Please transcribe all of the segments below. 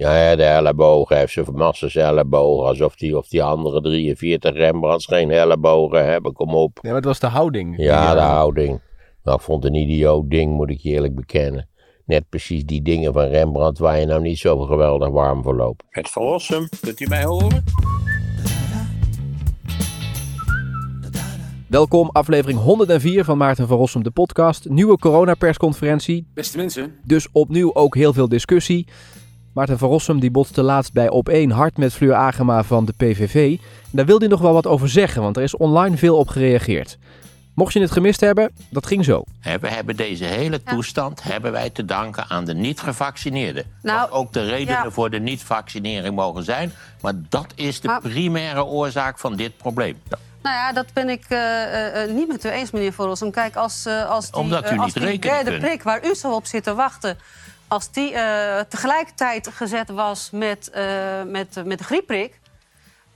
Ja, ja, de ellebogen heeft ze massas ellebogen. Alsof die, of die andere 43 Rembrandts geen ellebogen hebben. Kom op. Nee, maar het was de houding. Ja, de eh, houding. Nou, ik vond het een idioot ding, moet ik je eerlijk bekennen. Net precies die dingen van Rembrandt waar je nou niet zo geweldig warm voor loopt. Het Verlossum, kunt u mij horen? Welkom, aflevering 104 van Maarten van Rossum, de podcast. Nieuwe coronapersconferentie, Beste mensen, dus opnieuw ook heel veel discussie. Maarten van Rossum die botste laatst bij Op1 hard met Fleur Agema van de PVV. En daar wilde hij nog wel wat over zeggen, want er is online veel op gereageerd. Mocht je het gemist hebben, dat ging zo. We hebben deze hele toestand hebben wij te danken aan de niet-gevaccineerden. Nou, Wat ook de redenen ja. voor de niet-vaccinering mogen zijn. Maar dat is de Maar- primaire oorzaak van dit probleem. Nou ja, dat ben ik eh, eh, eh, niet met u eens, meneer Verrossum. Kijk, als, eh, als die, Omdat u als niet die rekenen derde kunt. prik waar u zo op zit te wachten... als die eh, tegelijkertijd gezet was met, eh, met, eh, met de griepprik...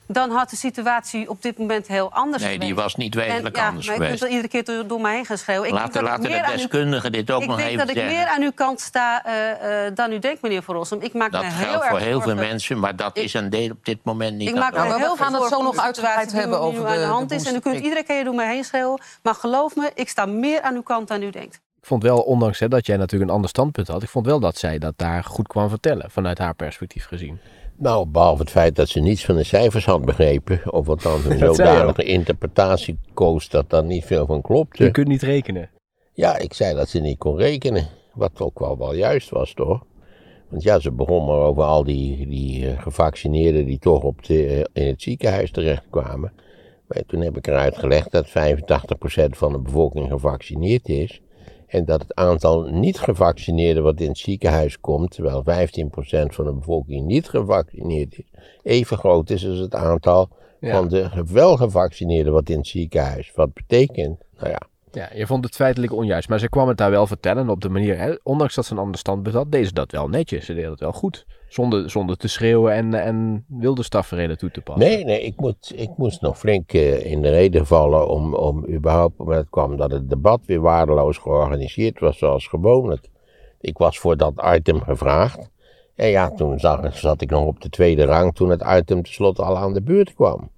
dan had de situatie op dit moment heel anders Nee, geweest. die was niet wezenlijk En, ja, anders maar geweest. Ik kunt iedere keer door, door mij heen gaan schreeuwen. Ik denk Laten, dat ik laten meer de deskundigen dit ook Ik nog denk even dat ik zeggen. meer aan uw kant sta eh, eh, dan u denkt, meneer Verrossum. Ik maak Dat me heel geldt erg voor heel veel mensen, maar dat Ik- is een deel op dit moment niet Ik maak de me. Nou, we heel gaan het zo zorgen nog uitgebreid hebben die nu over aan de de- hand de is. En u kunt iedere keer door mij heen schreeuwen. Maar geloof me, ik sta meer aan uw kant dan u denkt. Ik vond wel, ondanks hè, dat jij natuurlijk een ander standpunt had, ik vond wel dat zij dat daar goed kwam vertellen, vanuit haar perspectief gezien. Nou, behalve het feit dat ze niets van de cijfers had begrepen. Of wat dan een je zodanige interpretatie koos dat daar niet veel van Je klopte. kunt niet rekenen. Ja, ik zei dat ze niet kon rekenen. Wat ook wel, wel juist was, toch? Want ja, ze begon maar over al die, die eh, gevaccineerden die toch op de, eh, in het ziekenhuis terechtkwamen. Maar toen heb ik eruit gelegd dat 85% van de bevolking gevaccineerd is. En dat het aantal niet-gevaccineerden wat in het ziekenhuis komt, terwijl 15% van de bevolking niet gevaccineerd is, even groot is als het aantal Ja. van de wel gevaccineerden wat in het ziekenhuis. Wat betekent, nou ja, Ja, je vond het feitelijk onjuist, maar ze kwam het daar wel vertellen op de manier, hè, ondanks dat ze een ander standpunt had, deed ze dat wel netjes. Ze deed het wel goed, zonder, zonder te schreeuwen en, en wilde stafverreden toe te passen. Nee, nee, ik, moet, ik moest nog flink eh, in de reden vallen om, om überhaupt, maar het kwam dat het debat weer waardeloos georganiseerd was zoals gewoonlijk. Ik was voor dat item gevraagd. En ja, toen zag, zat ik nog op de tweede rang toen het item tenslotte al aan de beurt kwam.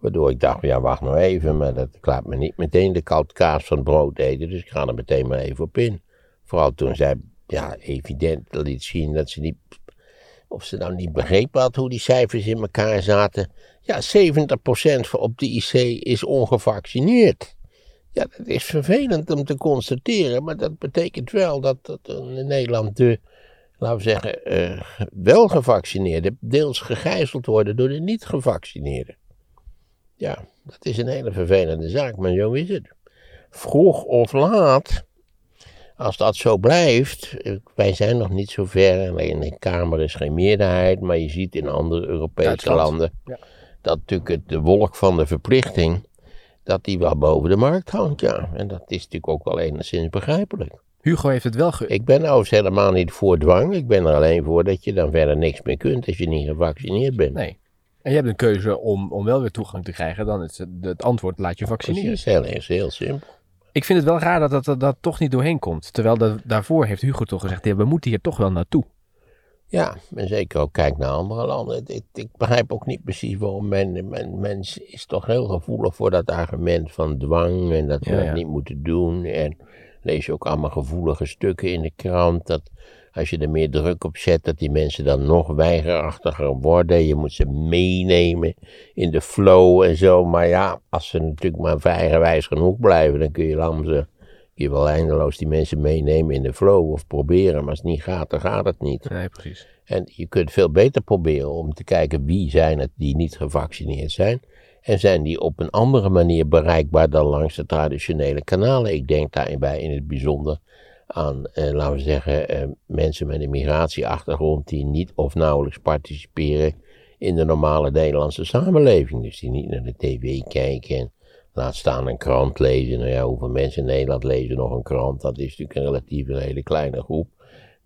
Waardoor ik dacht, ja wacht nou even, maar dat, ik laat me niet meteen de koud kaas van het brood eten, dus ik ga er meteen maar even op in. Vooral toen zij, ja, evident liet zien dat ze niet of ze nou niet begrepen had hoe die cijfers in elkaar zaten. Ja, 70% van op de IC is ongevaccineerd. Ja, dat is vervelend om te constateren, maar dat betekent wel dat, dat in Nederland de, laten we zeggen, eh, wel gevaccineerden deels gegijzeld worden door de niet gevaccineerden. Ja, dat is een hele vervelende zaak, maar zo is het. Vroeg of laat, als dat zo blijft, wij zijn nog niet zo ver, alleen in de Kamer is geen meerderheid, maar je ziet in andere Europese landen Ja. dat natuurlijk het- de wolk van de verplichting, dat die wel boven de markt hangt, ja. En dat is natuurlijk ook wel enigszins begrijpelijk. Hugo heeft het wel ge... Ik ben overigens helemaal niet voor dwang, ik ben er alleen voor dat je dan verder niks meer kunt als je niet gevaccineerd bent. Nee. En je hebt een keuze om, om wel weer toegang te krijgen, dan is het, het antwoord laat je vaccineren. Precies, heel, is heel simpel. Ik vind het wel raar dat dat, dat, dat toch niet doorheen komt. Terwijl dat, daarvoor heeft Hugo toch gezegd, ja, we moeten hier toch wel naartoe. Ja, en zeker ook kijk naar andere landen. Ik, ik begrijp ook niet precies waarom men, men, mens is toch heel gevoelig voor dat argument van dwang en dat we Ja, dat ja. niet moeten doen. En lees je ook allemaal gevoelige stukken in de krant dat als je er meer druk op zet, dat die mensen dan nog weigerachtiger worden. Je moet ze meenemen in de flow en zo. Maar ja, als ze natuurlijk maar vrijgewijs genoeg blijven, dan kun je lang ze je wel eindeloos die mensen meenemen in de flow of proberen. Maar als het niet gaat, dan gaat het niet. Nee, precies. En je kunt veel beter proberen om te kijken wie zijn het die niet gevaccineerd zijn. En zijn die op een andere manier bereikbaar dan langs de traditionele kanalen. Ik denk daarbij in het bijzonder aan, eh, laten we zeggen, eh, mensen met een migratieachtergrond die niet of nauwelijks participeren in de normale Nederlandse samenleving. Dus die niet naar de tv kijken en laat staan een krant lezen. Nou ja, hoeveel mensen in Nederland lezen nog een krant? Dat is natuurlijk een relatief een hele kleine groep.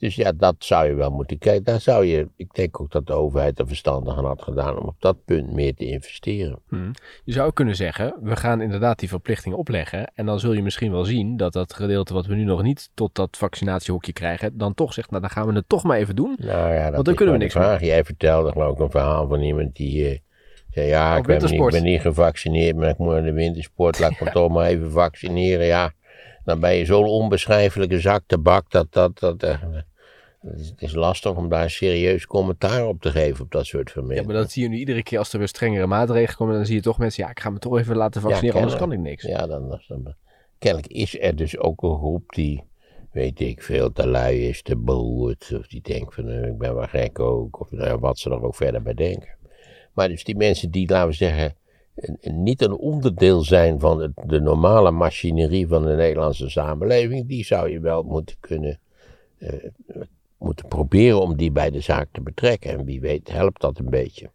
Dus ja, dat zou je wel moeten kijken. Daar zou je, ik denk ook dat de overheid er verstandig aan had gedaan om op dat punt meer te investeren. Hm. Je zou ook kunnen zeggen, we gaan inderdaad die verplichting opleggen. En dan zul je misschien wel zien dat dat gedeelte wat we nu nog niet tot dat vaccinatiehokje krijgen, dan toch zegt, nou dan gaan we het toch maar even doen. Nou ja, dat Want dan kunnen we niks vraag. Jij vertelde geloof ik een verhaal van iemand die eh, zei, ja, ik ben, niet, ik ben niet gevaccineerd, maar ik moet naar de wintersport, laat ik me toch maar even vaccineren. Ja, dan ben je zo'n onbeschrijfelijke zak tabak dat dat... dat eh, het is- lastig om daar een serieus commentaar op te geven op dat soort Ja, verminderingen. maar dat zie je nu iedere keer als er weer strengere maatregelen komen. Dan zie je toch mensen, ja, ik ga me toch even laten vaccineren, anders kan ik niks. Ja, dan, dan, kennelijk is er dus ook een groep die, weet ik veel, te lui is, te beroerd. Of die denkt van, eh, ik ben wel gek ook. Of nou ja, wat ze er ook verder bij denken. Maar dus die mensen die, laten we zeggen, niet een onderdeel zijn van het, de normale machinerie van de Nederlandse samenleving, die zou je wel moeten kunnen, eh, moeten proberen om die bij de zaak te betrekken. En wie weet helpt dat een beetje.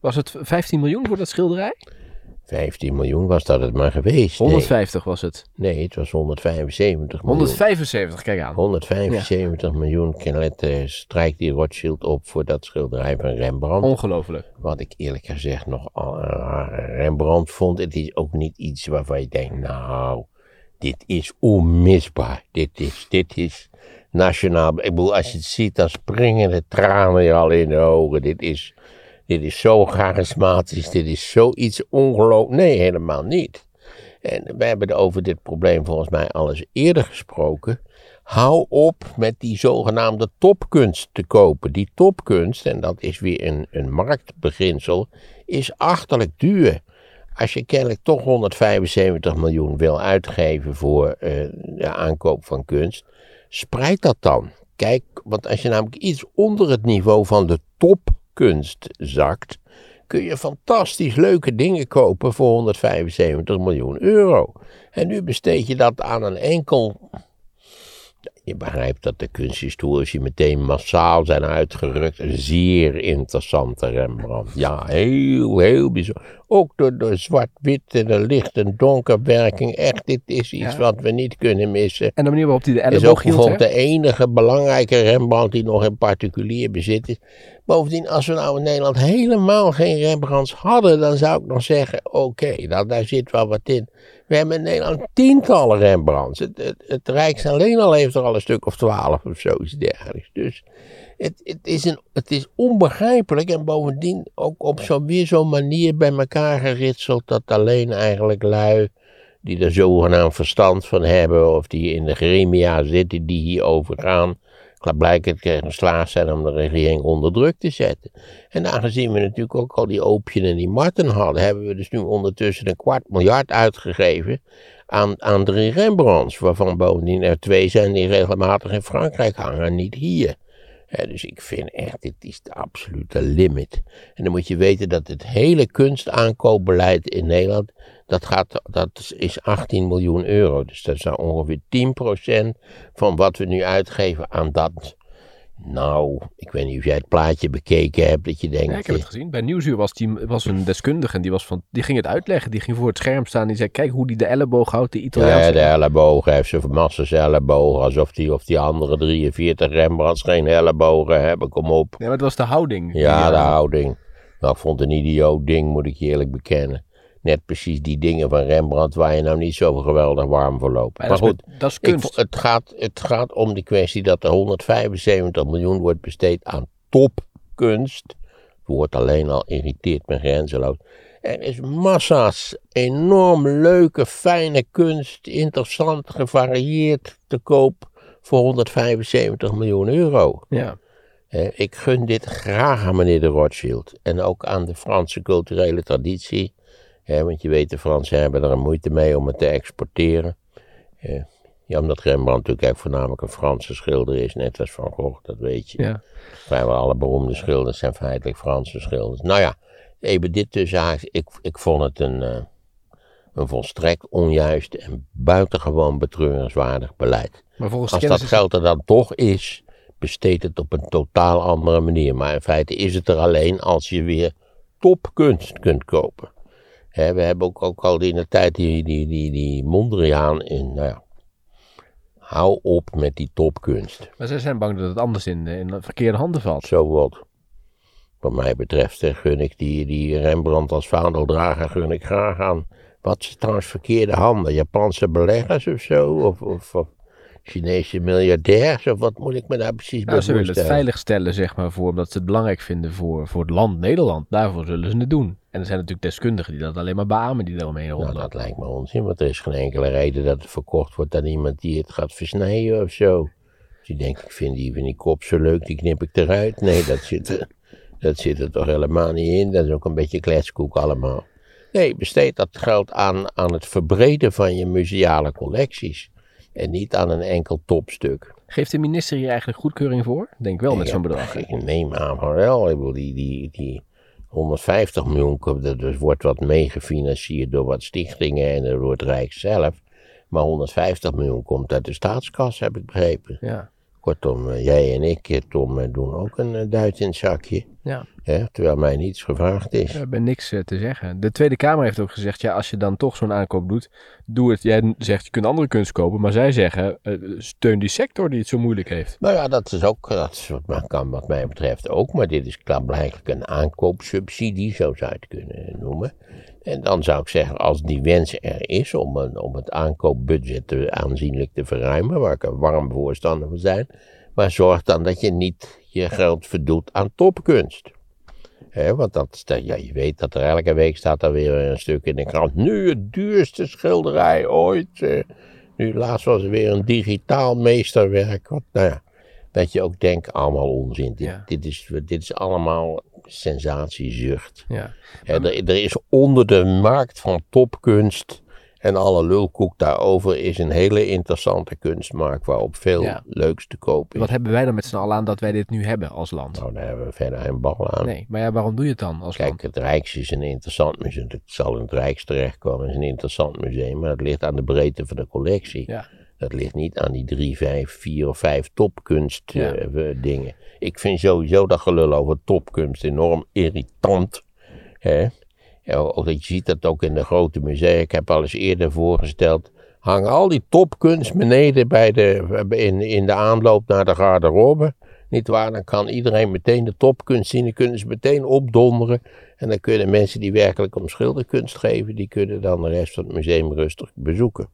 Was het 15 miljoen voor dat schilderij? 15 miljoen was dat het maar geweest. Nee. 150 was het. Nee, het was 175 miljoen. 175, kijk aan. 175 miljoen Kenneth eh, strijkt die Rothschild op voor dat schilderij van Rembrandt. Ongelooflijk. Wat ik eerlijk gezegd nog al eh, Rembrandt vond. Het is ook niet iets waarvan je denkt, nou, dit is onmisbaar. Dit is, dit is nationaal. Ik bedoel, als je het ziet, dan springen de tranen je al in de ogen. Dit is, dit is zo charismatisch. Dit is zoiets ongelooflijk. Nee, helemaal niet. En we hebben over dit probleem volgens mij al eerder gesproken. Hou op met die zogenaamde topkunst te kopen. Die topkunst, en dat is weer een, een marktbeginsel, is achterlijk duur. Als je kennelijk toch 175 miljoen wil uitgeven voor eh, de aankoop van kunst, spreid dat dan. Kijk, want als je namelijk iets onder het niveau van de topkunst zakt, kun je fantastisch leuke dingen kopen voor 175 miljoen euro. En nu besteed je dat aan een enkel. Je begrijpt dat de kunsthistorici meteen massaal zijn uitgerukt. Een zeer interessante Rembrandt. Ja, heel, heel bijzonder. Ook door de zwart-wit en de licht- en donkerwerking. Echt, dit is iets Ja. wat we niet kunnen missen. En de manier waarop hij de Het is ook elleboog bijvoorbeeld de enige belangrijke Rembrandt die nog in particulier bezit is. Bovendien, als we nou in Nederland helemaal geen Rembrandts hadden, dan zou ik nog zeggen, oké, nou, daar zit wel wat in. We hebben in Nederland tientallen Rembrandts. Het, het, Rijks alleen al heeft er al een stuk of twaalf of zoiets dergelijks. Dus het, het, is een, het is onbegrijpelijk en bovendien ook op zo'n weer zo'n manier bij elkaar geritseld dat alleen eigenlijk lui die er zogenaamd verstand van hebben of die in de gremia zitten die hierover gaan, blijkbaar geslaagd zijn om de regering onder druk te zetten. En aangezien we natuurlijk ook al die Oopje en die Marten hadden, hebben we dus nu ondertussen een kwart miljard uitgegeven aan, aan drie Rembrandts, waarvan bovendien er twee zijn die regelmatig in Frankrijk hangen en niet hier. Dus ik vind echt, dit is de absolute limit. En dan moet je weten dat het hele kunstaankoopbeleid in Nederland, dat, gaat, dat is 18 miljoen euro. Dus dat is nou ongeveer 10% van wat we nu uitgeven aan dat. Nou, ik weet niet of jij het plaatje bekeken hebt, dat je denkt... Ja, ik heb het gezien. Bij Nieuwsuur was, die, was een deskundige en die, was van, die ging het uitleggen. Die ging voor het scherm staan en die zei, kijk hoe die de elleboog houdt, de Italiaanse. Ja, de ellebogen heeft ze massa's ellebogen, alsof die, of die andere 43 Rembrandts geen ellebogen hebben, kom op. Nee, maar het was de houding. Ja, de eh, houding. Nou, ik vond het een idioot ding, moet ik je eerlijk bekennen. Net precies die dingen van Rembrandt waar je nou niet zo geweldig warm voor loopt. maar Maar dat is goed, met- dat is kunst. het, gaat, het gaat om de kwestie dat er 175 miljoen wordt besteed aan topkunst. Het woord alleen al irriteert me grenzeloos. Er is massa's enorm leuke, fijne kunst, interessant, gevarieerd te koop voor 175 miljoen euro. ja. Eh, ik gun dit graag aan meneer de Rothschild. En ook aan de Franse culturele traditie. Want je weet, de Fransen hebben er een moeite mee om het te exporteren. Eh, ja, omdat Rembrandt natuurlijk eigenlijk voornamelijk een Franse schilder is. Net als Van Gogh, dat weet je. Ja. Vrijwel alle beroemde schilders zijn feitelijk Franse schilders. Nou ja, even dit tussen haakjes. Ik, ik vond het een, eh, een volstrekt onjuist en buitengewoon betreurenswaardig beleid. Maar volgens Als dat geld er dan toch is, besteed het op een totaal andere manier. Maar in feite is het er alleen als je weer topkunst kunt kopen. We hebben ook, ook al in de tijd die, die, die, die Mondriaan in, nou ja, Hou op met die topkunst. Maar zij zijn bang dat het anders in, in de verkeerde handen valt. Zo wat. Wat mij betreft gun ik die, die Rembrandt als vaandeldrager gun ik graag aan. Wat is trouwens verkeerde handen? Japanse beleggers of zo? Of, of, of Chinese miljardairs? Of wat moet ik me daar precies bij Nou, ze willen het voorstellen? veilig stellen, zeg maar, voor, omdat ze het belangrijk vinden voor, voor het land Nederland. Daarvoor zullen ze het doen. En er zijn natuurlijk deskundigen die dat alleen maar beamen, die Nou, rondlopen. dat lijkt me onzin, want er is geen enkele reden dat het verkocht wordt aan iemand die het gaat versnijden of zo. Dus die denkt, ik vind die, vind die kop zo leuk, die knip ik eruit. Nee, dat zit, er, dat zit er toch helemaal niet in. Dat is ook een beetje kletskoek allemaal. Nee, besteed dat geld aan, aan het verbreden van je museale collecties. En niet aan een enkel topstuk. Geeft de minister hier eigenlijk goedkeuring voor? Denk wel met zo'n bedrag. Ik neem aan van wel. Ik bedoel, die, die, die 150 miljoen, dat dus wordt wat meegefinancierd door wat stichtingen en door het Rijk zelf. Maar 150 miljoen komt uit de staatskas, heb ik begrepen. Ja. Kortom, eh, jij en ik, eh, Tom, eh, doen ook een duit in het zakje. Ja. Hè, terwijl mij niets gevraagd is. We hebben niks te zeggen. De Tweede Kamer heeft ook gezegd, ja, als je dan toch zo'n aankoop doet, doe het. Jij zegt, je kunt andere kunst kopen, maar zij zeggen, steun die sector die het zo moeilijk heeft. Nou ja, dat is ook, dat is wat, maar kan wat mij betreft ook, maar dit is klaarblijkelijk een aankoopsubsidie, zo zou je het kunnen noemen. En dan zou ik zeggen, als die wens er is om, een, om het aankoopbudget te, aanzienlijk te verruimen, waar ik een warm voorstander van zijn, maar zorg dan dat je niet je geld verdoet aan topkunst. Hè, want dat, ja, je weet dat er elke week staat er weer een stuk in de krant. Nu het duurste schilderij ooit. eh. nu laatst was er weer een digitaal meesterwerk. Wat, nou ja, dat je ook denkt, allemaal onzin. Dit, Ja. dit, is, dit is allemaal sensatiezucht. Ja. Er, er is onder de markt van topkunst en alle lulkoek daarover is een hele interessante kunstmarkt waarop veel Ja. leuks te koop is. Wat hebben wij dan met z'n allen aan dat wij dit nu hebben als land? Nou, daar hebben we verder geen bal aan. Nee, maar ja, waarom doe je het dan als Kijk, land? het Rijks is een interessant museum. Het zal in het Rijks terechtkomen. Het is een interessant museum, maar het ligt aan de breedte van de collectie. Ja. Dat ligt niet aan die drie, vijf, vier of vijf topkunst Ja. eh, dingen. Ik vind sowieso dat gelul over topkunst enorm irritant. Hè? Je ziet dat ook in de grote musea. Ik heb al eens eerder voorgesteld. Hangen al die topkunst beneden bij de, in, in de aanloop naar de garderobe. Niet waar, dan kan iedereen meteen de topkunst zien. Dan kunnen ze meteen opdonderen. En dan kunnen mensen die werkelijk om schilderkunst geven, die kunnen dan de rest van het museum rustig bezoeken.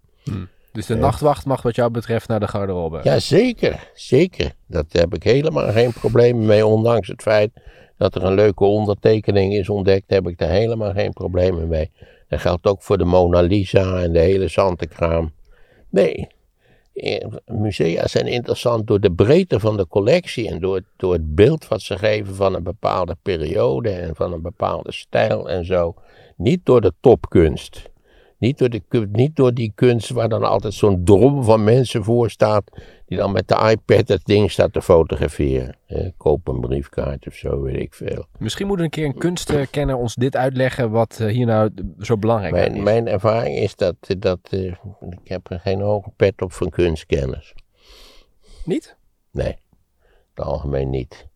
Dus de nachtwacht mag wat jou betreft naar de garderobe. Ja, zeker. Zeker. Daar heb ik helemaal geen problemen mee. Ondanks het feit dat er een leuke ondertekening is ontdekt, heb ik daar helemaal geen problemen mee. Dat geldt ook voor de Mona Lisa en de hele zantenkraam. Nee. eh, Musea zijn interessant door de breedte van de collectie en door, door het beeld wat ze geven van een bepaalde periode en van een bepaalde stijl en zo. Niet door de topkunst. Niet door, de, niet door die kunst waar dan altijd zo'n drom van mensen voor staat. Die dan met de iPad het ding staat te fotograferen. Eh, koop een briefkaart of zo, weet ik veel. Misschien moet een keer een kunstkenner ons dit uitleggen wat eh, hier nou zo belangrijk Mijn, is. mijn ervaring is dat, dat eh, ik heb er geen hoge pet op van kunstkenners. Niet? Nee, in het algemeen niet.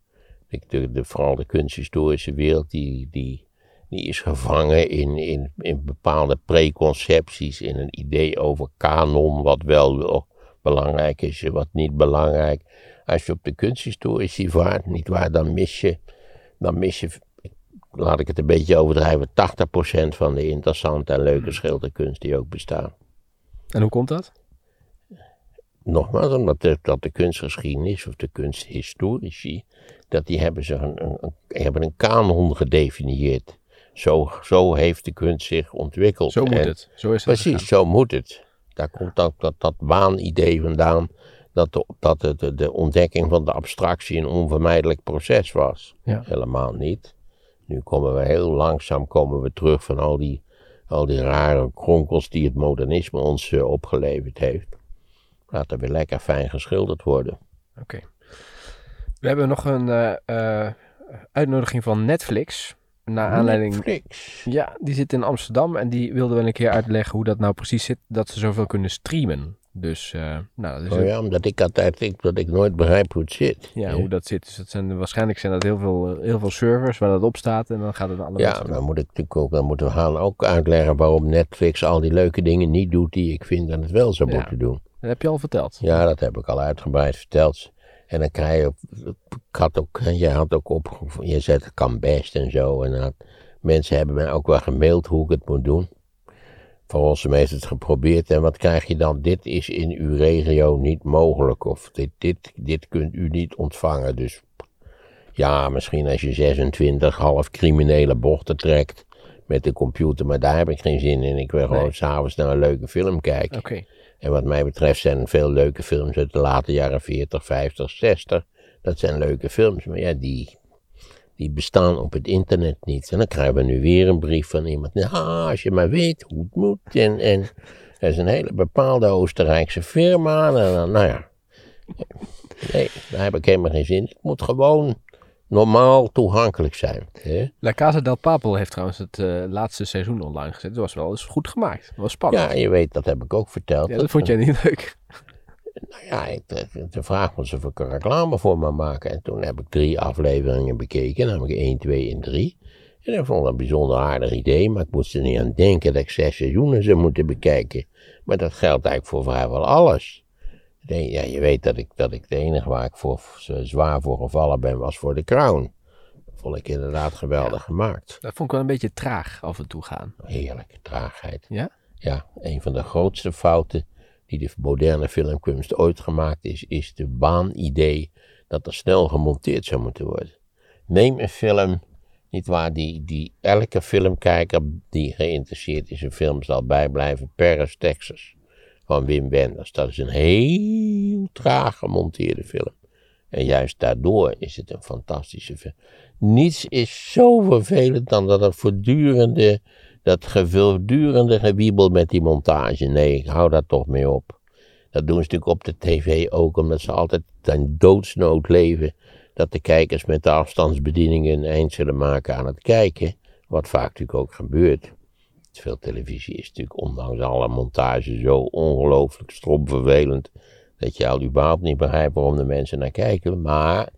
Ik, de, de, vooral de kunsthistorische wereld, die, die, die is gevangen in, in, in bepaalde preconcepties, in een idee over kanon, wat wel, belangrijk is en wat niet belangrijk. Als je op de kunsthistorici vaart, niet waar, dan mis je, dan mis je, laat ik het een beetje overdrijven, 80% van de interessante en leuke schilderkunst die ook bestaat. En hoe komt dat? Nogmaals, omdat de, dat de kunstgeschiedenis of de kunsthistorici, dat die hebben, een, een- hebben een kanon gedefinieerd. Zo, zo heeft de kunst zich ontwikkeld. Zo moet En- het. Zo is het Precies, zo moet het. Daar komt ook dat, dat waanidee vandaan, dat, de, dat de, de, de ontdekking van de abstractie een onvermijdelijk proces was. Ja. Helemaal niet. Nu komen we heel langzaam komen we terug van al die, al die rare kronkels die het modernisme ons eh, opgeleverd heeft. Laat er weer lekker fijn geschilderd worden. Oké. We hebben nog een eh, eh, uitnodiging van Netflix. Naar aanleiding. Netflix. Ja, die zit in Amsterdam en die wilde wel een keer uitleggen hoe dat nou precies zit. Dat ze zoveel kunnen streamen. Dus, eh, nou, dat is Oh ja, omdat ik altijd denk dat ik nooit begrijp hoe het zit. ja, Ja. hoe dat zit. Dus dat zijn, waarschijnlijk zijn dat heel veel, heel veel servers waar dat op staat. En dan gaat het naar alle Ja, dan moet ik natuurlijk ook, dan moeten we gaan ook uitleggen waarom Netflix al die leuke dingen niet doet die ik vind dat het wel zou Ja. moeten doen. Dat heb je al verteld. Ja, dat heb ik al uitgebreid verteld. En dan krijg je, ik had ook, je had ook op, je zet het kan best en zo. En mensen hebben mij ook wel gemaild hoe ik het moet doen. Voor ons heeft het geprobeerd. En wat krijg je dan? Dit is in uw regio niet mogelijk. Of dit, dit, dit kunt u niet ontvangen. Dus ja, misschien als je 26 half criminele bochten trekt met de computer. Maar daar heb ik geen zin in. Ik wil gewoon Nee. s'avonds naar een leuke film kijken. Oké. En wat mij betreft zijn veel leuke films uit de late jaren 40, 50, 60. Dat zijn leuke films, maar ja, die, die bestaan op het internet niet. En dan krijgen we nu weer een brief van iemand. Nou, als je maar weet hoe het moet. En, en er is een hele bepaalde Oostenrijkse firma. En dan, nou ja, nee, daar heb ik helemaal geen zin. in. Het moet gewoon normaal toegankelijk zijn. Hè? La Casa del Papel heeft trouwens het eh, laatste seizoen online gezet. Dat was wel eens goed gemaakt. Dat was spannend. Ja, je weet, dat heb ik ook verteld. Ja, dat vond jij niet leuk. Nou ja, ik, de, vraag was of ik er reclame voor me maken. En toen heb ik drie afleveringen bekeken, namelijk 1, 2 en 3. En ik vond het een bijzonder aardig idee, maar ik moest er niet aan denken dat ik zes seizoenen zou moeten bekijken. Maar dat geldt eigenlijk voor vrijwel alles. Ja, je weet dat ik, dat ik de enige waar ik voor, zwaar voor gevallen ben, was voor de Crown. Dat vond ik inderdaad geweldig gemaakt. Dat vond ik wel een beetje traag af en toe gaan. Heerlijke traagheid. Ja? Ja, een van de grootste fouten die de moderne filmkunst ooit gemaakt is, is de baanidee dat er snel gemonteerd zou moeten worden. Neem een film, niet waar, die, die elke filmkijker die geïnteresseerd is in film zal bijblijven, Paris, Texas, van Wim Wenders. Dat is een heel traag gemonteerde film. En juist daardoor is het een fantastische film. Niets is zo vervelend dan dat voortdurende dat voortdurende gewiebel met die montage. Nee, hou daar toch mee op. Dat doen ze natuurlijk op de tv ook, omdat ze altijd ten doodsnood leven. Dat de kijkers met de afstandsbedieningen een eind zullen maken aan het kijken. Wat vaak natuurlijk ook gebeurt. Veel televisie is natuurlijk ondanks alle montage zo ongelooflijk strompvervelend. Dat je al überhaupt niet begrijpt waarom de mensen naar kijken. Maar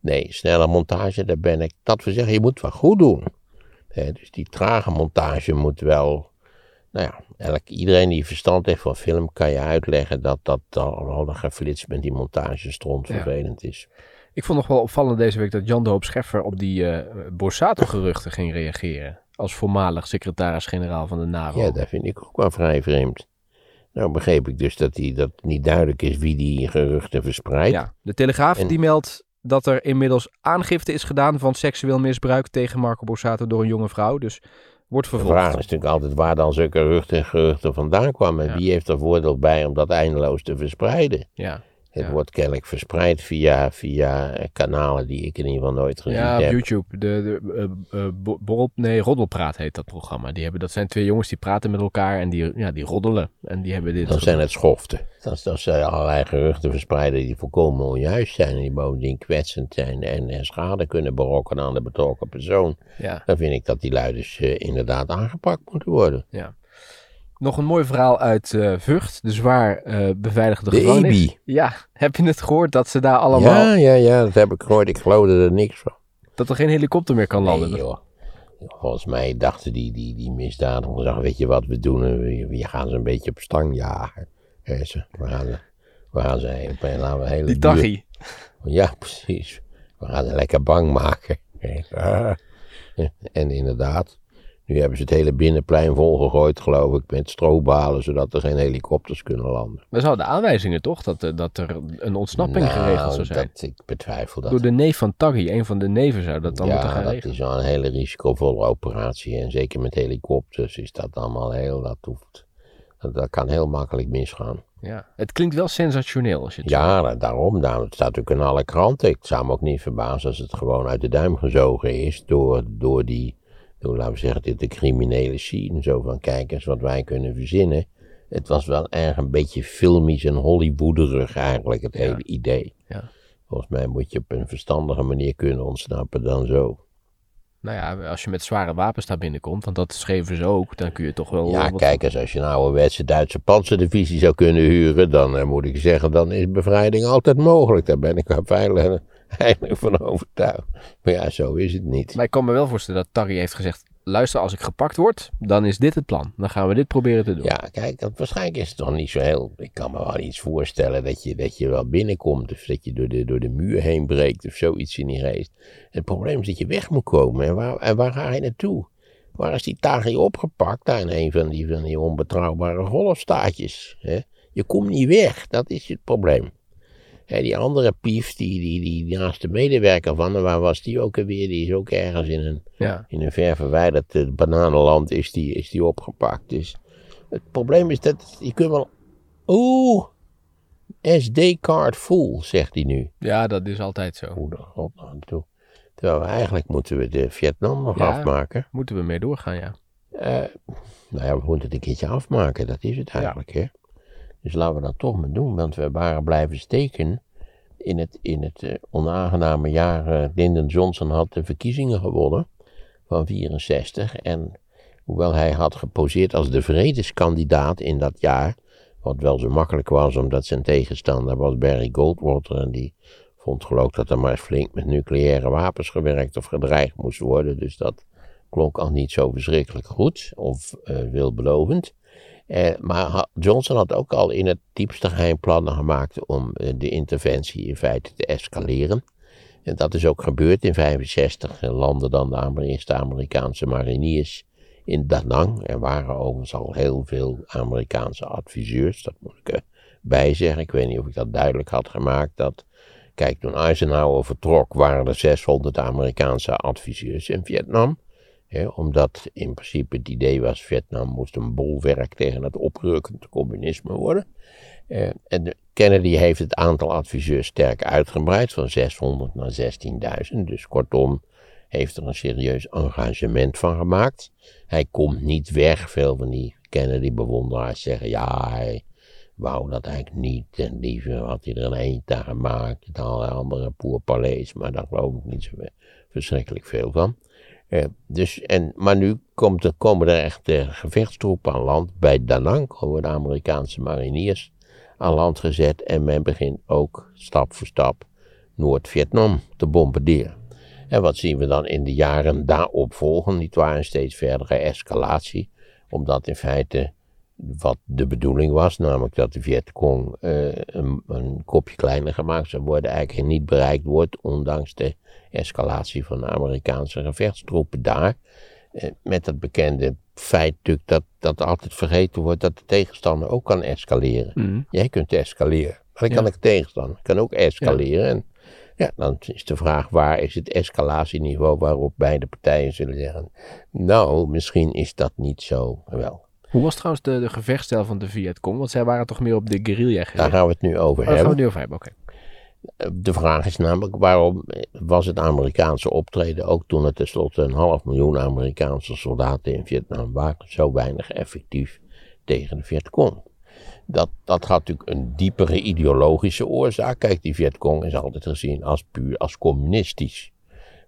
nee, snelle montage, daar ben ik. Dat we zeggen, je moet het wel goed doen. Dus die trage montage moet wel. Nou ja, elk, iedereen die verstand heeft van film kan je uitleggen dat dat al dat geflits met die montage stront Ja. vervelend is. Ik vond nog wel opvallend deze week dat Jan de Hoop Scheffer op die eh Borsato-geruchten ging reageren. Als voormalig secretaris-generaal van de NAVO. Ja, dat vind ik ook wel vrij vreemd. Nou begreep ik dus dat, die, dat niet duidelijk is wie die geruchten verspreidt. Ja, de Telegraaf En- die meldt dat er inmiddels aangifte is gedaan van seksueel misbruik tegen Marco Borsato door een jonge vrouw. Dus wordt De vervolgd. vraag is natuurlijk altijd waar dan zulke geruchten, geruchten vandaan kwamen. En Ja. wie heeft er voordeel bij om dat eindeloos te verspreiden? Ja, Het Ja. wordt kennelijk verspreid via, via kanalen die ik in ieder geval nooit gezien ja op heb. YouTube. De, de eh, eh, bo- borrel, nee, Roddelpraat heet dat programma. Die hebben, dat zijn twee jongens die praten met elkaar en die, ja, die roddelen. En die hebben dit. Dan zijn het schoften. Dat dat ze allerlei geruchten verspreiden die volkomen onjuist zijn. En die bovendien kwetsend zijn en, en schade kunnen berokkenen aan de betrokken persoon. Ja, Dan vind ik dat die luiders eh, inderdaad aangepakt moeten worden. ja. Nog een mooi verhaal uit eh, Vught, de zwaar eh, beveiligde De gevangenis. EBI. Ja, heb je het gehoord dat ze daar allemaal, Ja, ja, ja, dat heb ik gehoord. Ik geloofde er niks van. dat er geen helikopter meer kan landen? Nee, joh. Volgens mij dachten die, die, die misdadigers, weet je wat we doen? We, we gaan ze een beetje op stang jagen. We gaan ze, we gaan ze een, laten we hele die Taghi. Ja, precies. We gaan ze lekker bang maken. En inderdaad, nu hebben ze het hele binnenplein volgegooid, geloof ik, met strobalen, zodat er geen helikopters kunnen landen. We zouden aanwijzingen toch, dat, eh, dat er een ontsnapping Nou, geregeld zou zijn. Dat, ik betwijfel dat. Door de neef van Taghi, een van de neven zou dat dan moeten ja, gaan dat regelen. is wel een hele risicovolle operatie. En zeker met helikopters is dat allemaal heel, dat hoeft, dat, dat kan heel makkelijk misgaan. Ja. Het klinkt wel sensationeel als je het Ja, da- daarom, daarom. Het staat natuurlijk in alle kranten. Ik zou me ook niet verbazen als het gewoon uit de duim gezogen is door, door die, door, laten we zeggen, dit de criminele scene. Zo van, kijk eens wat wij kunnen verzinnen. Het was wel erg een beetje filmisch en Hollywooderig eigenlijk, het Ja. hele idee. Ja. Volgens mij moet je op een verstandige manier kunnen ontsnappen dan zo. Nou ja, als je met zware wapens daar binnenkomt, want dat schreven ze ook, dan kun je toch wel... Ja, Oh, wat- kijk eens, als je een ouderwetse Duitse panzerdivisie zou kunnen huren, dan eh, moet ik zeggen, dan is bevrijding altijd mogelijk. Daar ben ik wel veilig, heilig van overtuigd. Maar ja, zo is het niet. Maar ik kan me wel voorstellen dat Taghi heeft gezegd, luister, als ik gepakt word, dan is dit het plan. Dan gaan we dit proberen te doen. Ja, kijk, dat, waarschijnlijk is het toch niet zo heel... Ik kan me wel iets voorstellen dat je, dat je wel binnenkomt... of dat je door de, door de muur heen breekt of zoiets in die race. Het probleem is dat je weg moet komen. En waar, en waar ga je naartoe? Waar is die Taghi opgepakt? Daar in een van die, van die onbetrouwbare golfstaatjes. Hè? Je komt niet weg, dat is het probleem. Die andere pief, die, die, die, die naast de medewerker van, waar was die ook alweer? Die is ook ergens in een, Ja. in een ver verwijderd eh, bananenland is die, is die opgepakt. Dus het probleem is dat je kunt wel... Oeh, SD-card full, zegt hij nu. Ja, dat is altijd zo. Hoe de god nou aan toe. Terwijl we eigenlijk moeten we de Vietnam nog Ja. afmaken. Moeten we mee doorgaan, ja. Eh, nou ja, we moeten het een keertje afmaken, dat is het eigenlijk, hè. Dus laten we dat toch maar doen, want we waren blijven steken in het, in het eh, onaangename jaar. eh, Lyndon Johnson had de verkiezingen gewonnen van 64 en hoewel hij had geposeerd als de vredeskandidaat in dat jaar, wat wel zo makkelijk was omdat zijn tegenstander was Barry Goldwater en die vond geloof ik dat er maar flink met nucleaire wapens gewerkt of gedreigd moest worden, dus dat klonk al niet zo verschrikkelijk goed of eh, veelbelovend. Eh, maar Johnson had ook al in het diepste geheim plannen gemaakt om eh, de interventie in feite te escaleren. En dat is ook gebeurd in 65. Er landden dan de eerste Amerikaanse mariniers in Da Nang. Er waren overigens al heel veel Amerikaanse adviseurs, dat moet ik erbij zeggen. Ik weet niet of ik dat duidelijk had gemaakt. Dat, kijk, toen Eisenhower vertrok, waren er 600 Amerikaanse adviseurs in Vietnam. Omdat in principe het idee was, Vietnam moest een bolwerk tegen het oprukkend communisme worden. Eh, en Kennedy heeft het aantal adviseurs sterk uitgebreid, van 600 naar 16.000. Dus kortom, heeft er een serieus engagement van gemaakt. Hij komt niet weg. Veel van die Kennedy-bewonderaars zeggen, ja, hij wou dat eigenlijk niet. En liever had hij er een eentje gemaakt. En alle andere maar daar geloof ik niet zo verschrikkelijk veel van. Dus, en, maar nu komt komen er echt eh, gevechtstroepen aan land. Bij Da Nang komen de Amerikaanse mariniers aan land gezet. En men begint ook stap voor stap Noord-Vietnam te bombarderen. En wat zien we dan in de jaren daarop volgen? Niet waar een steeds verdere escalatie. Omdat in feite wat de bedoeling was, namelijk dat de Vietcong eh, een, een kopje kleiner gemaakt zou worden, eigenlijk niet bereikt wordt, ondanks de escalatie van de Amerikaanse gevechtstroepen daar. Eh, met het bekende feit natuurlijk dat, dat altijd vergeten wordt dat de tegenstander ook kan escaleren. Mhm. Jij kunt escaleren, maar dan kan Ja. ik tegenstander kan ook escaleren. En ja, dan is de vraag waar is het escalatieniveau waarop beide partijen zullen zeggen, nou, misschien is dat niet zo wel. Hoe was trouwens de, de gevechtsstijl van de Vietcong? Want zij waren toch meer op de guerrilla Daar gericht? gaan we het nu over Oh, daar gaan we hebben. het nu over hebben, oké. De vraag is namelijk waarom was het Amerikaanse optreden, ook toen er tenslotte een half miljoen Amerikaanse soldaten in Vietnam waren, zo weinig effectief tegen de Vietcong? Dat, dat had natuurlijk een diepere ideologische oorzaak. Kijk, die Vietcong is altijd gezien als puur als communistisch.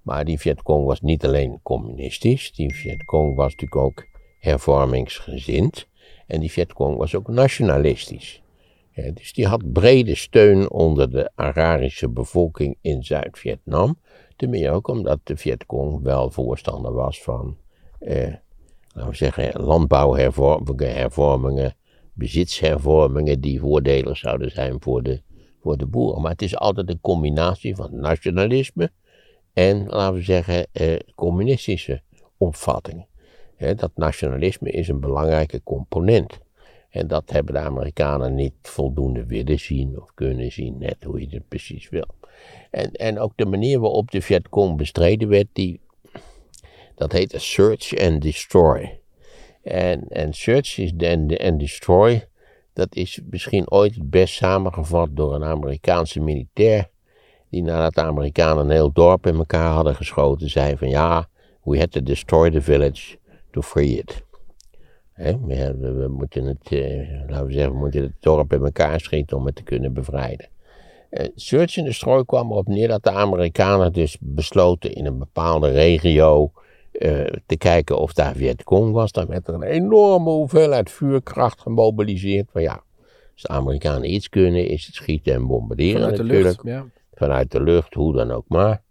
Maar die Vietcong was niet alleen communistisch, die Vietcong was natuurlijk ook hervormingsgezind. En die Vietcong was ook nationalistisch. Ja, dus die had brede steun onder de Ararische bevolking in Zuid-Vietnam. Ten meer ook omdat de Vietcong wel voorstander was van, eh, laten we zeggen, landbouwhervormingen, hervormingen, bezitshervormingen die voordelig zouden zijn voor de, voor de boeren. Maar het is altijd een combinatie van nationalisme en, laten we zeggen, eh, communistische opvattingen. Dat nationalisme is een belangrijke component. En dat hebben de Amerikanen niet voldoende willen zien of kunnen zien, net hoe je het precies wil. En, en ook de manier waarop de Vietcong bestreden werd, die, dat heet search and destroy. En, en search is and destroy, dat is misschien ooit het best samengevat door een Amerikaanse militair, die nadat de Amerikanen een heel dorp in elkaar hadden geschoten, zei van ja, we had to destroy the village to free it. Hè, we, moeten het, eh, laten we zeggen, we moeten het dorp in elkaar schieten om het te kunnen bevrijden. Eh, Search and Destroy kwam erop neer dat de Amerikanen dus besloten in een bepaalde regio eh, te kijken of daar Vietcong was. Dan werd er een enorme hoeveelheid vuurkracht gemobiliseerd. Maar ja, als de Amerikanen iets kunnen, is het schieten en bombarderen Vanuit de natuurlijk lucht, ja. vanuit de lucht, hoe dan ook maar.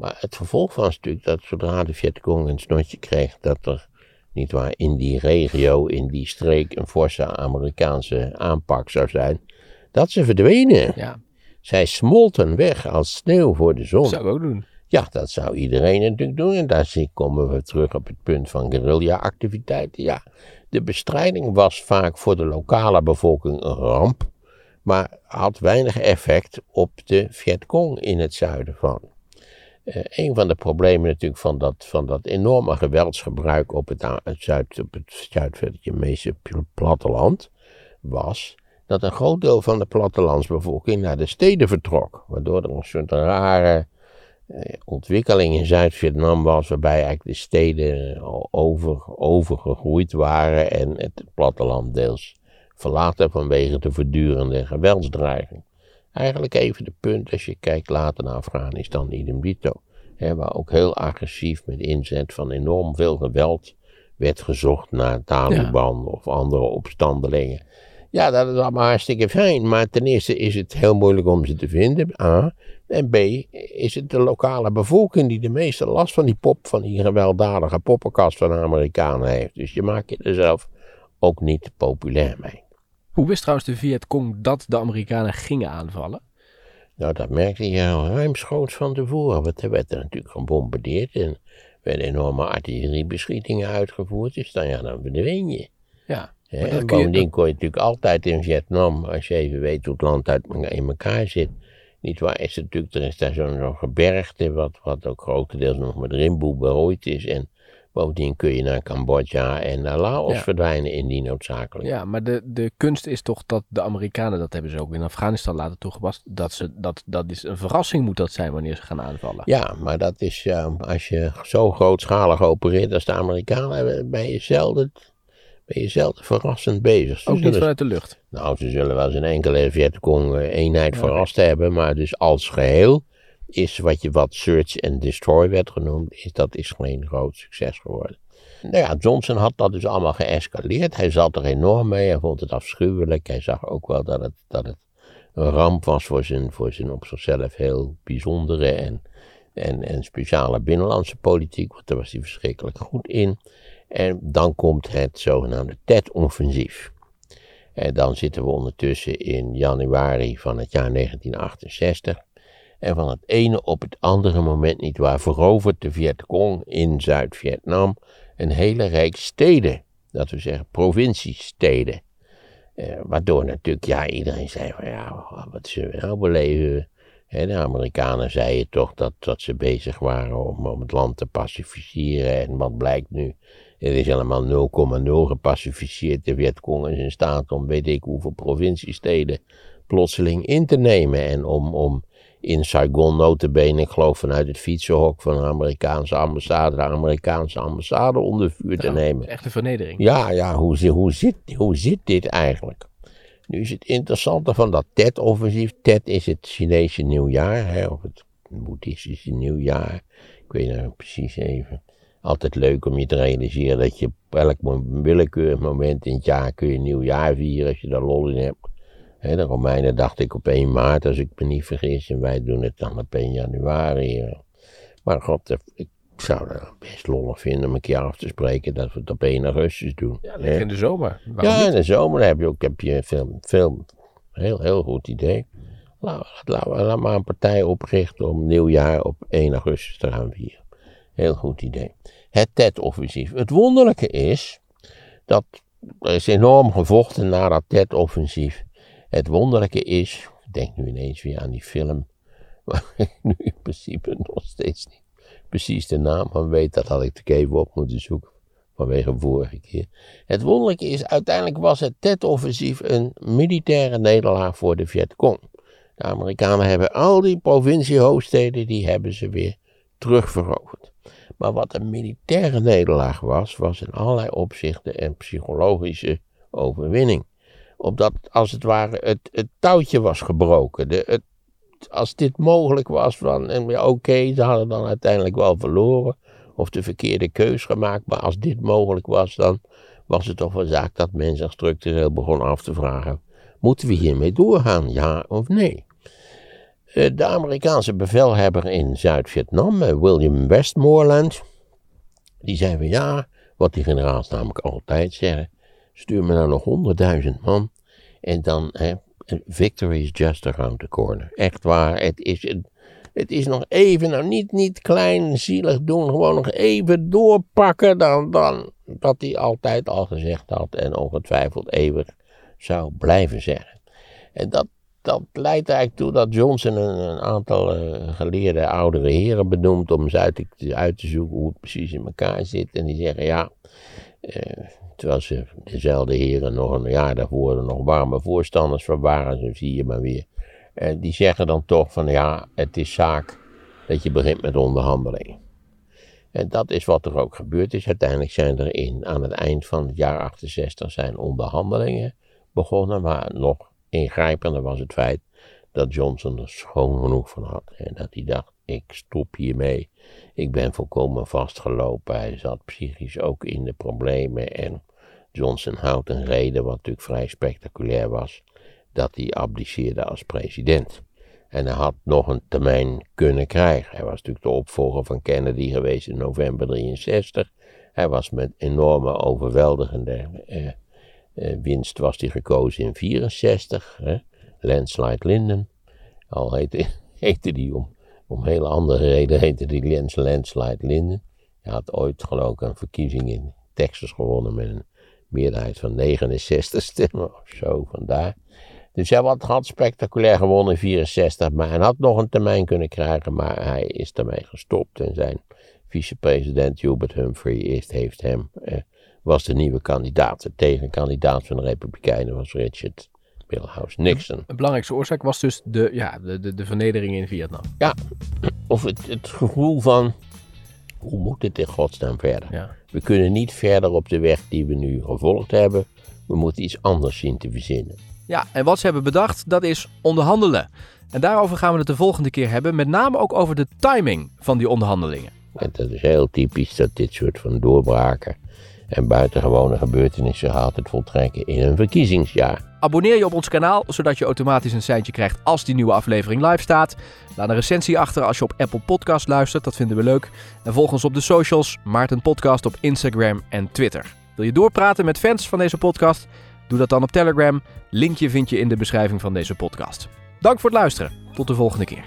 Maar het vervolg was natuurlijk dat zodra de Vietcong een snotje kreeg, dat er, niet waar, in die regio, in die streek, een forse Amerikaanse aanpak zou zijn, dat ze verdwenen. Ja, Zij smolten weg als sneeuw voor de zon. zou ik ook doen. Ja, dat zou iedereen natuurlijk doen. En daar komen we terug op het punt van guerrilla-activiteiten. Ja, de bestrijding was vaak voor de lokale bevolking een ramp, maar had weinig effect op de Vietcong in het zuiden van. Eh, een van de problemen natuurlijk van dat, van dat enorme geweldsgebruik op het, zuid, op het Zuid-Vietnamese pl- platteland was dat een groot deel van de plattelandsbevolking naar de steden vertrok. Waardoor er een soort rare eh, ontwikkeling in Zuid-Vietnam was, waarbij eigenlijk de steden al over, overgegroeid waren en het platteland deels verlaten vanwege de voortdurende geweldsdreiging. Eigenlijk even de punt als je kijkt later naar Afghanistan, idem dito. Hè, waar ook heel agressief met inzet van enorm veel geweld werd gezocht naar Taliban of andere opstandelingen. Ja, dat is allemaal hartstikke fijn, maar ten eerste is het heel moeilijk om ze te vinden, A. En B, is het de lokale bevolking die de meeste last van die pop, van die gewelddadige poppenkast van de Amerikanen heeft. Dus je maakt je er zelf ook niet populair mee. Hoe wist trouwens de Vietcong dat de Amerikanen gingen aanvallen? Nou, dat merkte je al ruimschoots van tevoren, want er werd er natuurlijk gebombardeerd en werden enorme artilleriebeschietingen uitgevoerd, dus dan, ja, dan verdween je. Ja, dat en je- bovendien kon je natuurlijk altijd in Vietnam, als je even weet hoe het land uit, in elkaar zit. Niet waar, is natuurlijk, er is daar zo'n zo'n gebergte, wat, wat ook grotendeels nog met rimboe berooid is. En bovendien kun je naar Cambodja en naar Laos Ja. verdwijnen indien noodzakelijk. Ja, maar de, de kunst is toch dat de Amerikanen, dat hebben ze ook in Afghanistan later toegepast, dat, ze, dat, dat is een verrassing moet dat zijn wanneer ze gaan aanvallen. Ja, maar dat is, als je zo grootschalig opereert als de Amerikanen, ben je zelden, ben je zelden verrassend bezig. Ze Ook niet vanuit de lucht. Nou, ze zullen wel eens een enkele Vietcong eh, Ja, verrast hebben, maar dus als geheel is wat je wat search and destroy werd genoemd, is, dat is geen groot succes geworden. Nou ja, Johnson had dat dus allemaal geëscaleerd. Hij zat er enorm mee, hij vond het afschuwelijk. Hij zag ook wel dat het, dat het een ramp was voor zijn, voor zijn op zichzelf heel bijzondere en, en, en speciale binnenlandse politiek, want daar was hij verschrikkelijk goed in. En dan komt het zogenaamde Tet-offensief. En dan zitten we ondertussen in januari van het jaar 1968. En van het ene op het andere moment niet waar verovert de Vietcong in Zuid-Vietnam een hele rijk steden. Dat we zeggen provinciesteden. Eh, waardoor natuurlijk, ja, iedereen zei van ja, wat zullen we nou beleven? De Amerikanen zeiden toch dat, dat ze bezig waren om, om het land te pacificeren. En wat blijkt nu? Het is helemaal 0,0 gepacificeerd. De Vietcong is in staat om weet ik hoeveel provinciesteden plotseling in te nemen. En om, om in Saigon notabene, ik geloof vanuit het fietsenhok van de Amerikaanse ambassade, de Amerikaanse ambassade onder vuur te nemen. Echt een vernedering. Ja, ja, hoe, hoe, zit, hoe zit dit eigenlijk? Nu is het interessante van dat Tet-offensief. Tet is het Chinese nieuwjaar, hè, of het boeddhistische nieuwjaar. Ik weet nou precies even. Altijd leuk om je te realiseren dat je op elk willekeurig moment in het jaar kun je nieuwjaar vieren als je daar lol in hebt. De Romeinen dacht ik op 1 maart, als ik me niet vergis, en wij doen het dan op 1 januari. Maar god, eh, ik zou het best lollig vinden om een keer af te spreken dat we het op 1 augustus doen. Ja, in de zomer. Waarom Ja, in de zomer heb je ook heb je veel, veel heel, heel goed idee. Laat, laat, laat maar een partij oprichten om nieuwjaar op 1 augustus te gaan vieren. Heel goed idee. Het Tet-offensief. Het wonderlijke is dat er is enorm gevochten na dat Tet-offensief. Het wonderlijke is, ik denk nu ineens weer aan die film, waar ik nu in principe nog steeds niet precies de naam van weet. Dat had ik er even op moeten zoeken vanwege vorige keer. Het wonderlijke is, uiteindelijk was het Tet-offensief een militaire nederlaag voor de Vietcong. De Amerikanen hebben al die provinciehoofdsteden, die hebben ze weer terugveroverd. Maar wat een militaire nederlaag was, was in allerlei opzichten een psychologische overwinning. Omdat, als het ware, het, touwtje was gebroken. De, als dit mogelijk was, ja, oké, ze hadden dan uiteindelijk wel verloren of de verkeerde keus gemaakt. Maar als dit mogelijk was, dan was het toch wel zaak dat men zich structureel begon af te vragen: moeten we hiermee doorgaan, ja of nee? Eh, De Amerikaanse bevelhebber in Zuid-Vietnam, eh, William Westmoreland, die zei van ja, wat die generaals namelijk altijd zeggen, stuur me nou nog honderdduizend man en dan, hè, victory is just around the corner. Echt waar, het is, een- het is nog even, nou niet, niet klein, zielig doen, gewoon nog even doorpakken dan, dan dat hij altijd al gezegd had en ongetwijfeld eeuwig zou blijven zeggen. En dat, dat leidt eigenlijk toe dat Johnson een, een aantal eh, geleerde oudere heren benoemt om eens uit te, uit te zoeken hoe het precies in elkaar zit. En die zeggen ja, eh, terwijl ze dezelfde heren nog een jaar daarvoor er nog warme voorstanders van waren, zo zie je maar weer. En die zeggen dan toch van ja, het is zaak dat je begint met onderhandelingen. En dat is wat er ook gebeurd is. Uiteindelijk zijn er in, aan het eind van het jaar 68 zijn onderhandelingen begonnen, maar nog ingrijpender was het feit dat Johnson er schoon genoeg van had. En dat hij dacht, ik stop hiermee. Ik ben volkomen vastgelopen. Hij zat psychisch ook in de problemen. En Johnson houdt een reden, wat natuurlijk vrij spectaculair was, dat hij abdiceerde als president. En hij had nog een termijn kunnen krijgen. Hij was natuurlijk de opvolger van Kennedy geweest in november 63. Hij was met enorme, overweldigende eh, eh, winst was hij gekozen in 64. Hè? Landslide Linden. Al heette, heette die om, hele andere reden heette die Landslide Linden. Hij had ooit geloof ik een verkiezing in Texas gewonnen met een meerderheid van 69 stemmen of zo, vandaar. Dus hij had, had spectaculair gewonnen in 64, maar hij had nog een termijn kunnen krijgen, maar hij is daarmee gestopt. En zijn vicepresident Hubert Humphrey is, heeft hem, eh, was de nieuwe kandidaat. De tegenkandidaat van de Republikeinen was Richard Milhouse Nixon. Een belangrijkste oorzaak was dus de, ja, de, de, de vernedering in Vietnam. Ja, of het, het gevoel van, hoe moet dit in godsnaam verder? Ja. We kunnen niet verder op de weg die we nu gevolgd hebben. We moeten iets anders zien te verzinnen. ja, en wat ze hebben bedacht, dat is onderhandelen. En daarover gaan we het de volgende keer hebben. Met name ook over de timing van die onderhandelingen. En dat is heel typisch dat dit soort van doorbraken en buitengewone gebeurtenissen gaat het voltrekken in een verkiezingsjaar. Abonneer je op ons kanaal, zodat je automatisch een seintje krijgt als die nieuwe aflevering live staat. Laat een recensie achter als je op Apple Podcast luistert, dat vinden we leuk. En volg ons op de socials, Maarten Podcast op Instagram en Twitter. Wil je doorpraten met fans van deze podcast? Doe dat dan op Telegram. Linkje vind je in de beschrijving van deze podcast. Dank voor het luisteren. Tot de volgende keer.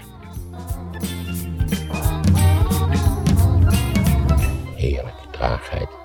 Heerlijke traagheid.